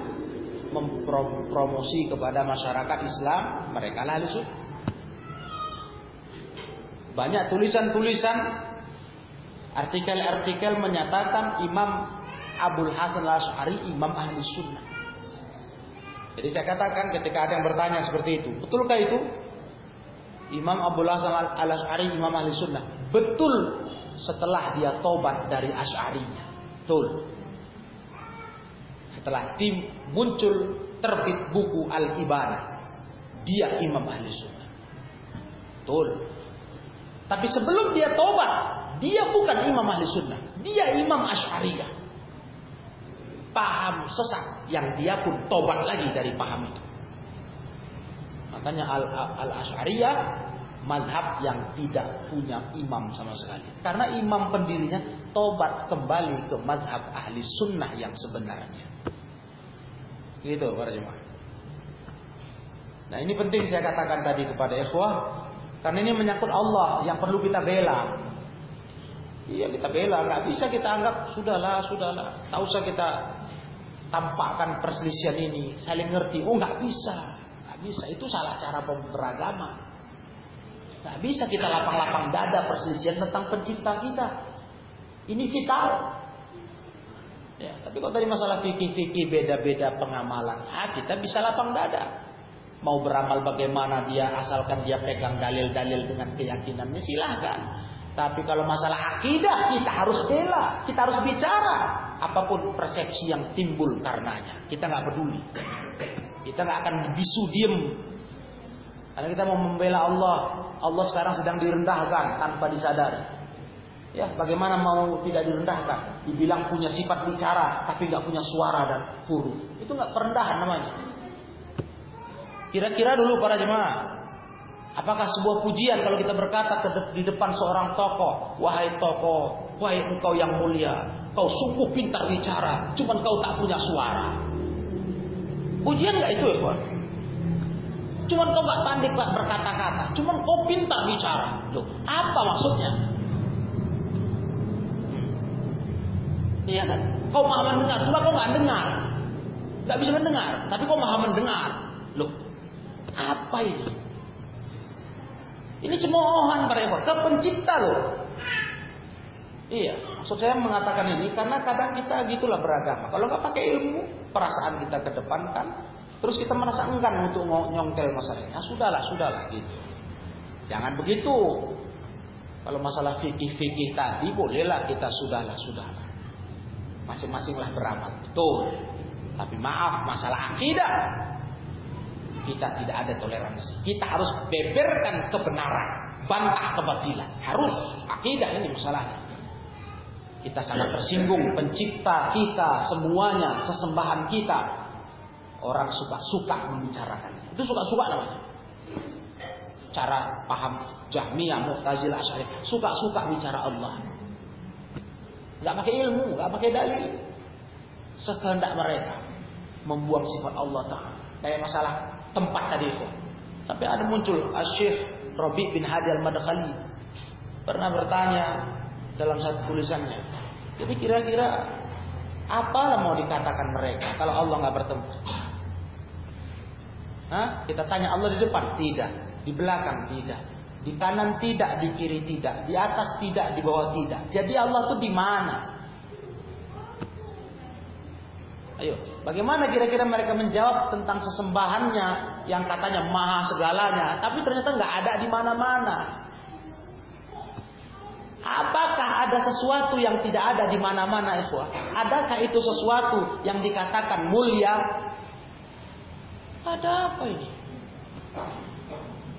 mempromosi kepada masyarakat Islam mereka sunnah. Banyak tulisan-tulisan Artikel-artikel menyatakan Imam Abdul Hasan al-Ash'ari Imam Ahli Sunnah. Jadi saya katakan ketika ada yang bertanya seperti itu, betulkah itu? Imam Abdul Hasan al-Ash'ari Imam Ahli Sunnah. Betul setelah dia tobat dari Ash'arinya. Betul. Setelah tim muncul terbit buku Al-Ibanah. dia imam ahli sunnah. Betul. Tapi sebelum dia tobat, dia bukan imam ahli sunnah. Dia imam asyariyah. Paham sesat yang dia pun tobat lagi dari paham itu. Makanya al-asyariyah madhab yang tidak punya imam sama sekali. Karena imam pendirinya tobat kembali ke madhab ahli sunnah yang sebenarnya. Gitu para jemaah. Nah ini penting saya katakan tadi kepada ikhwah. Karena ini menyangkut Allah yang perlu kita bela. Iya kita bela, nggak bisa kita anggap sudahlah, sudahlah. Tak usah kita tampakkan perselisihan ini, saling ngerti. Oh nggak bisa, nggak bisa. Itu salah cara beragama. Nggak bisa kita lapang-lapang dada perselisihan tentang pencipta kita. Ini vital. Ya, tapi kalau tadi masalah fikih-fikih beda-beda pengamalan, ah kita bisa lapang dada. Mau beramal bagaimana dia asalkan dia pegang dalil-dalil dengan keyakinannya silahkan. Tapi kalau masalah akidah kita harus bela, kita harus bicara apa pun persepsi yang timbul karenanya. Kita nggak peduli. Kita nggak akan bisu diem. Karena kita mau membela Allah, Allah sekarang sedang direndahkan tanpa disadari. Ya, bagaimana mau tidak direndahkan? Dibilang punya sifat bicara, tapi nggak punya suara dan huruf. Itu nggak perendahan namanya. Kira-kira dulu para jemaah, apakah sebuah pujian kalau kita berkata di depan seorang tokoh, wahai tokoh, wahai engkau yang mulia, kau sungguh pintar bicara, cuman kau tak punya suara. Pujian nggak itu ya, kawan? Cuman kau gak pandai berkata-kata. Cuman kau pintar bicara. Loh, apa maksudnya? Iya kan? Kau maha mendengar, cuma kau gak dengar. Gak bisa mendengar, tapi kau maha mendengar. Loh, apa ini? Ini cemoohan para ekor, ke pencipta loh. Iya, maksud saya mengatakan ini karena kadang kita gitulah beragama. Kalau nggak pakai ilmu, perasaan kita kedepankan, Terus kita merasa enggan untuk nyongkel masalahnya. Sudahlah, sudahlah gitu. Jangan begitu. Kalau masalah fikih-fikih tadi bolehlah kita sudahlah, sudahlah. Masing-masinglah beramal. Betul. Tapi maaf, masalah akidah kita tidak ada toleransi. Kita harus beberkan kebenaran, bantah kebatilan. Harus akidah ini masalahnya. Kita sangat tersinggung pencipta kita semuanya, sesembahan kita Orang suka-suka membicarakannya. Itu suka-suka namanya. Cara paham Jahmiyah, Mu'tazilah, Asy'ari, suka-suka bicara Allah. Enggak pakai ilmu, enggak pakai dalil. Sekehendak mereka membuang sifat Allah Ta'ala. Kayak masalah tempat tadi itu. Sampai ada muncul Syekh Rabi bin Hadi al-Madkhali pernah bertanya dalam satu tulisannya. Jadi kira-kira apalah mau dikatakan mereka kalau Allah nggak bertemu? Hah? Kita tanya Allah di depan? Tidak. Di belakang? Tidak. Di kanan tidak, di kiri tidak, di atas tidak, di bawah tidak. Jadi Allah itu di mana? Ayo, bagaimana kira-kira mereka menjawab tentang sesembahannya yang katanya maha segalanya, tapi ternyata nggak ada di mana-mana. Apakah ada sesuatu yang tidak ada di mana-mana itu? Adakah itu sesuatu yang dikatakan mulia ada apa ini?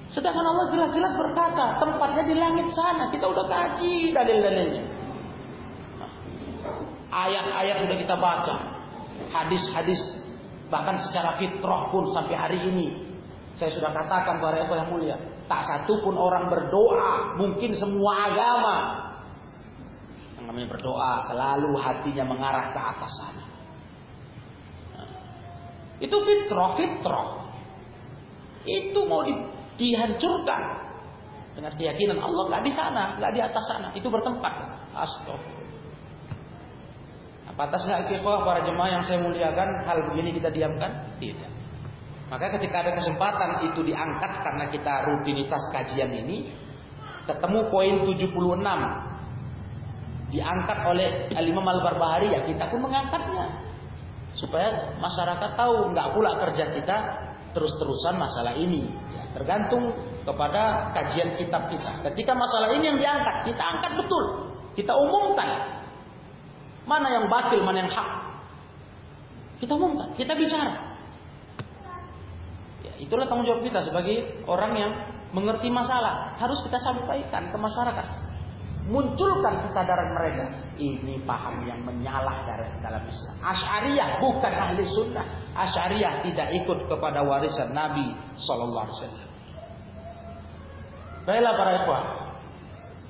Sedangkan Allah jelas-jelas berkata, tempatnya di langit sana. Kita udah kaji dalil-dalilnya. Ayat-ayat sudah kita baca. Hadis-hadis. Bahkan secara fitrah pun sampai hari ini. Saya sudah katakan kepada Allah yang mulia. Tak satu pun orang berdoa. Mungkin semua agama. Yang namanya berdoa. Selalu hatinya mengarah ke atas sana. Itu fitrah, fitrah. Itu mau di, dihancurkan dengan keyakinan Allah nggak di sana, nggak di atas sana. Itu bertempat. Astagfirullah. Apa atas nggak ikhwah para jemaah yang saya muliakan hal begini kita diamkan? Tidak. Maka ketika ada kesempatan itu diangkat karena kita rutinitas kajian ini ketemu poin 76 diangkat oleh Al-Imam Al-Barbahari ya kita pun mengangkatnya supaya masyarakat tahu nggak pula kerja kita terus-terusan masalah ini. Ya, tergantung kepada kajian kitab kita. Ketika masalah ini yang diangkat kita angkat betul. Kita umumkan. Mana yang batil mana yang hak. Kita umumkan. Kita bicara. Ya, itulah tanggung jawab kita sebagai orang yang mengerti masalah. Harus kita sampaikan ke masyarakat. Munculkan kesadaran mereka. Ini paham yang menyalah dari dalam Islam. Asy'ariyah bukan ahli sunnah. Asy'ariyah tidak ikut kepada warisan Nabi Sallallahu Alaihi Wasallam. Baiklah para ikhwah.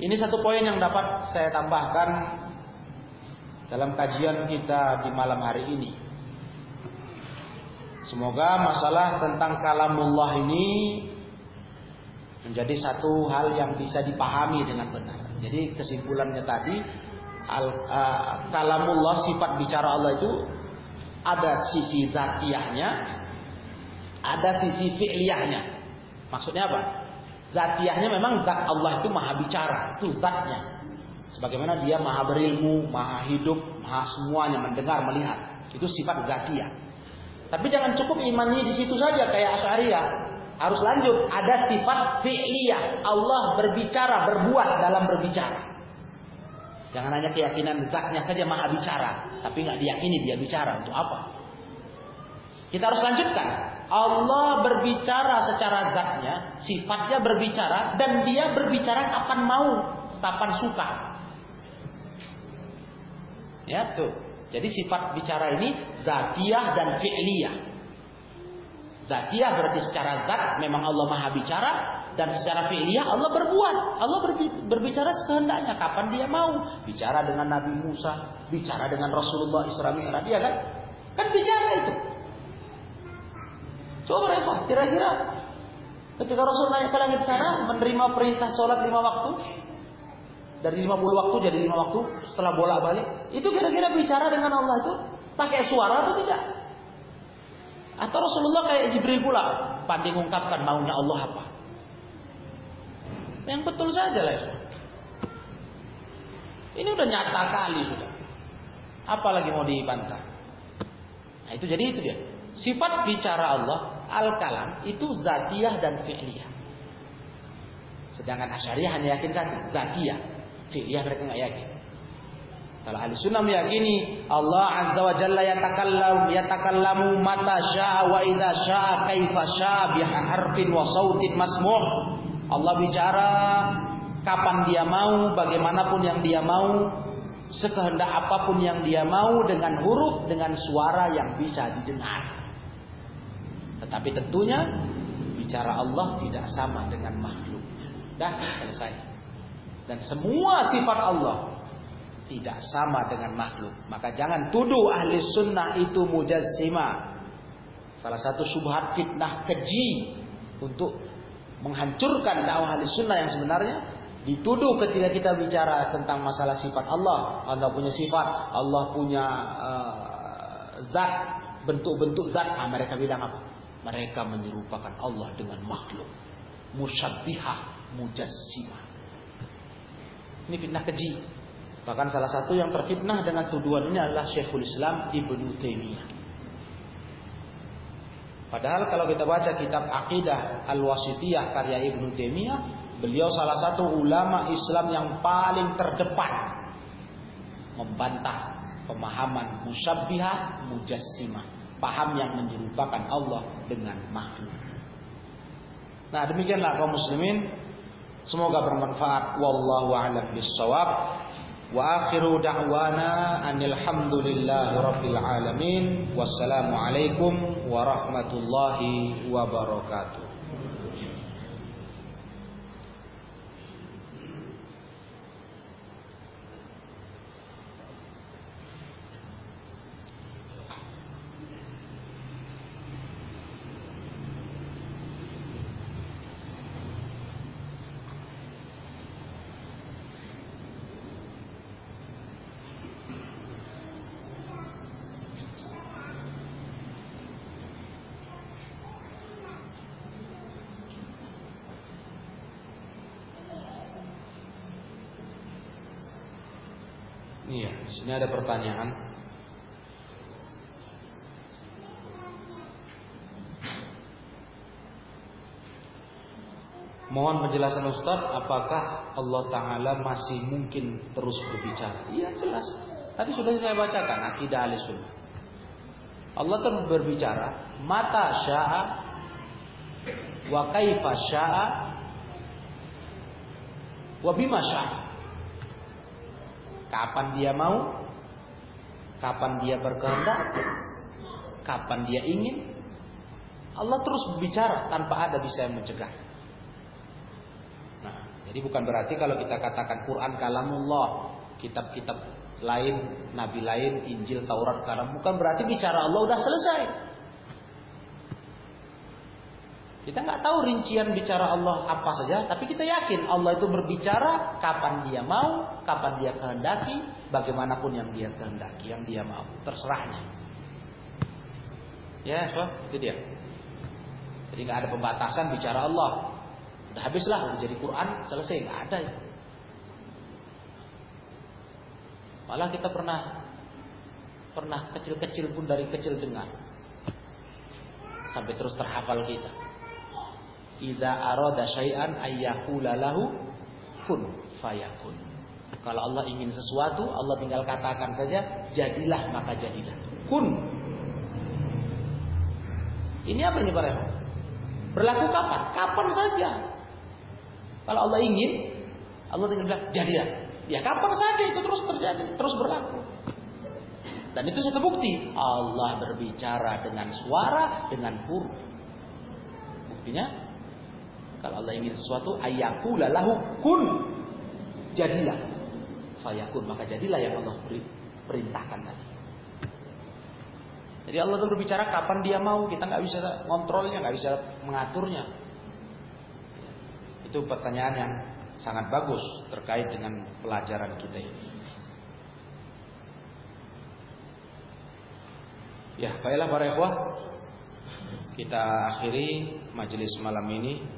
Ini satu poin yang dapat saya tambahkan dalam kajian kita di malam hari ini. Semoga masalah tentang kalamullah ini menjadi satu hal yang bisa dipahami dengan benar. Jadi kesimpulannya tadi al, uh, kalamullah sifat bicara Allah itu ada sisi zatiahnya, ada sisi fi'liyahnya. Maksudnya apa? Zatiahnya memang zat Allah itu maha bicara, itu zatnya. Sebagaimana dia maha berilmu, maha hidup, maha semuanya mendengar, melihat. Itu sifat zatiah. Tapi jangan cukup imannya di situ saja kayak Asy'ariyah. Harus lanjut, ada sifat fi'liyah. Allah berbicara, berbuat dalam berbicara. Jangan hanya keyakinan zatnya saja maha bicara, tapi nggak diyakini dia bicara untuk apa? Kita harus lanjutkan. Allah berbicara secara zatnya, sifatnya berbicara dan dia berbicara kapan mau, kapan suka. Ya, tuh. Jadi sifat bicara ini zatiyah dan fi'liyah. Zatiyah berarti secara zat memang Allah Maha bicara dan secara fi'liyah Allah berbuat. Allah berbicara sekehendaknya kapan dia mau. Bicara dengan Nabi Musa, bicara dengan Rasulullah Isra Mi'raj, ya kan? Kan bicara itu. Coba reva, kira-kira ketika Rasul naik ke langit sana menerima perintah sholat lima waktu, dari 50 waktu jadi 5 waktu setelah bolak-balik. Itu kira-kira bicara dengan Allah itu pakai suara atau tidak? Atau Rasulullah kayak Jibril pula pandai mengungkapkan maunya Allah apa? Yang betul saja lah. Ini udah nyata kali sudah. Apalagi mau dibantah. Nah itu jadi itu dia. Sifat bicara Allah al-kalam itu zatiyah dan fi'liyah. Sedangkan Asyariah hanya yakin satu, zatiyah. Fi'liyah mereka nggak yakin. Kalau ahli sunnah meyakini Allah azza wa jalla yatakallam yatakallamu mata syaa wa idza syaa kaifa syaa bi harfin wa sautin masmu'. Allah bicara kapan dia mau, bagaimanapun yang dia mau, sekehendak apa pun yang dia mau dengan huruf dengan suara yang bisa didengar. Tetapi tentunya bicara Allah tidak sama dengan makhluknya. Dah selesai. Dan semua sifat Allah tidak sama dengan makhluk. Maka jangan tuduh ahli sunnah itu mujazzima. Salah satu subhat fitnah keji untuk menghancurkan dakwah ahli sunnah yang sebenarnya dituduh ketika kita bicara tentang masalah sifat Allah. Allah punya sifat, Allah punya uh, zat, bentuk-bentuk zat. Nah, mereka bilang apa? Mereka menyerupakan Allah dengan makhluk. Musyabbihah, mujazzimah. Ini fitnah keji. Bahkan salah satu yang terfitnah dengan tuduhan ini adalah Syekhul Islam Ibnu Taimiyah. Padahal kalau kita baca kitab Aqidah Al-Wasitiyah karya Ibnu Taimiyah, beliau salah satu ulama Islam yang paling terdepan membantah pemahaman musyabbihah mujassimah, paham yang menyerupakan Allah dengan makhluk. Nah, demikianlah kaum muslimin Semoga bermanfaat. Wallahu a'lam bissawab. Wa akhiru da'wana anil hamdulillahi rabbil alamin. Wassalamualaikum warahmatullahi wabarakatuh. Ini ada pertanyaan. Mohon penjelasan Ustaz, apakah Allah Ta'ala masih mungkin terus berbicara? Iya jelas. Tadi sudah saya bacakan, akidah ahli sunnah. Allah terus berbicara, mata sya'a wa kaifa syaa wa bima syaa. Kapan dia mau? Kapan dia berkehendak? Kapan dia ingin? Allah terus berbicara tanpa ada bisa yang mencegah. Nah, jadi bukan berarti kalau kita katakan Quran kalamullah, kitab-kitab lain, nabi lain, Injil, Taurat, kalam, bukan berarti bicara Allah udah selesai. Kita nggak tahu rincian bicara Allah apa saja, tapi kita yakin Allah itu berbicara kapan dia mau, kapan dia kehendaki, bagaimanapun yang dia kehendaki, yang dia mau, terserahnya. Ya, so, itu dia. Jadi nggak ada pembatasan bicara Allah. Udah habislah, udah jadi Quran, selesai, nggak ada. Malah kita pernah pernah kecil-kecil pun dari kecil dengar sampai terus terhafal kita. Idza arada syai'an ayyakula lahu kun fayakun. Kalau Allah ingin sesuatu, Allah tinggal katakan saja, jadilah maka jadilah. Kun. Ini apa ini para Berlaku kapan? Kapan saja. Kalau Allah ingin, Allah tinggal bilang, jadilah. Ya kapan saja itu terus terjadi, terus berlaku. Dan itu satu bukti Allah berbicara dengan suara, dengan huruf. Buktinya kalau Allah ingin sesuatu ayakula lahu kun. Jadilah. Fayakun maka jadilah yang Allah beri, perintahkan tadi. Jadi Allah itu berbicara kapan dia mau, kita nggak bisa kontrolnya, nggak bisa mengaturnya. Itu pertanyaan yang sangat bagus terkait dengan pelajaran kita ini. Ya, baiklah para ikhwah. Kita akhiri majelis malam ini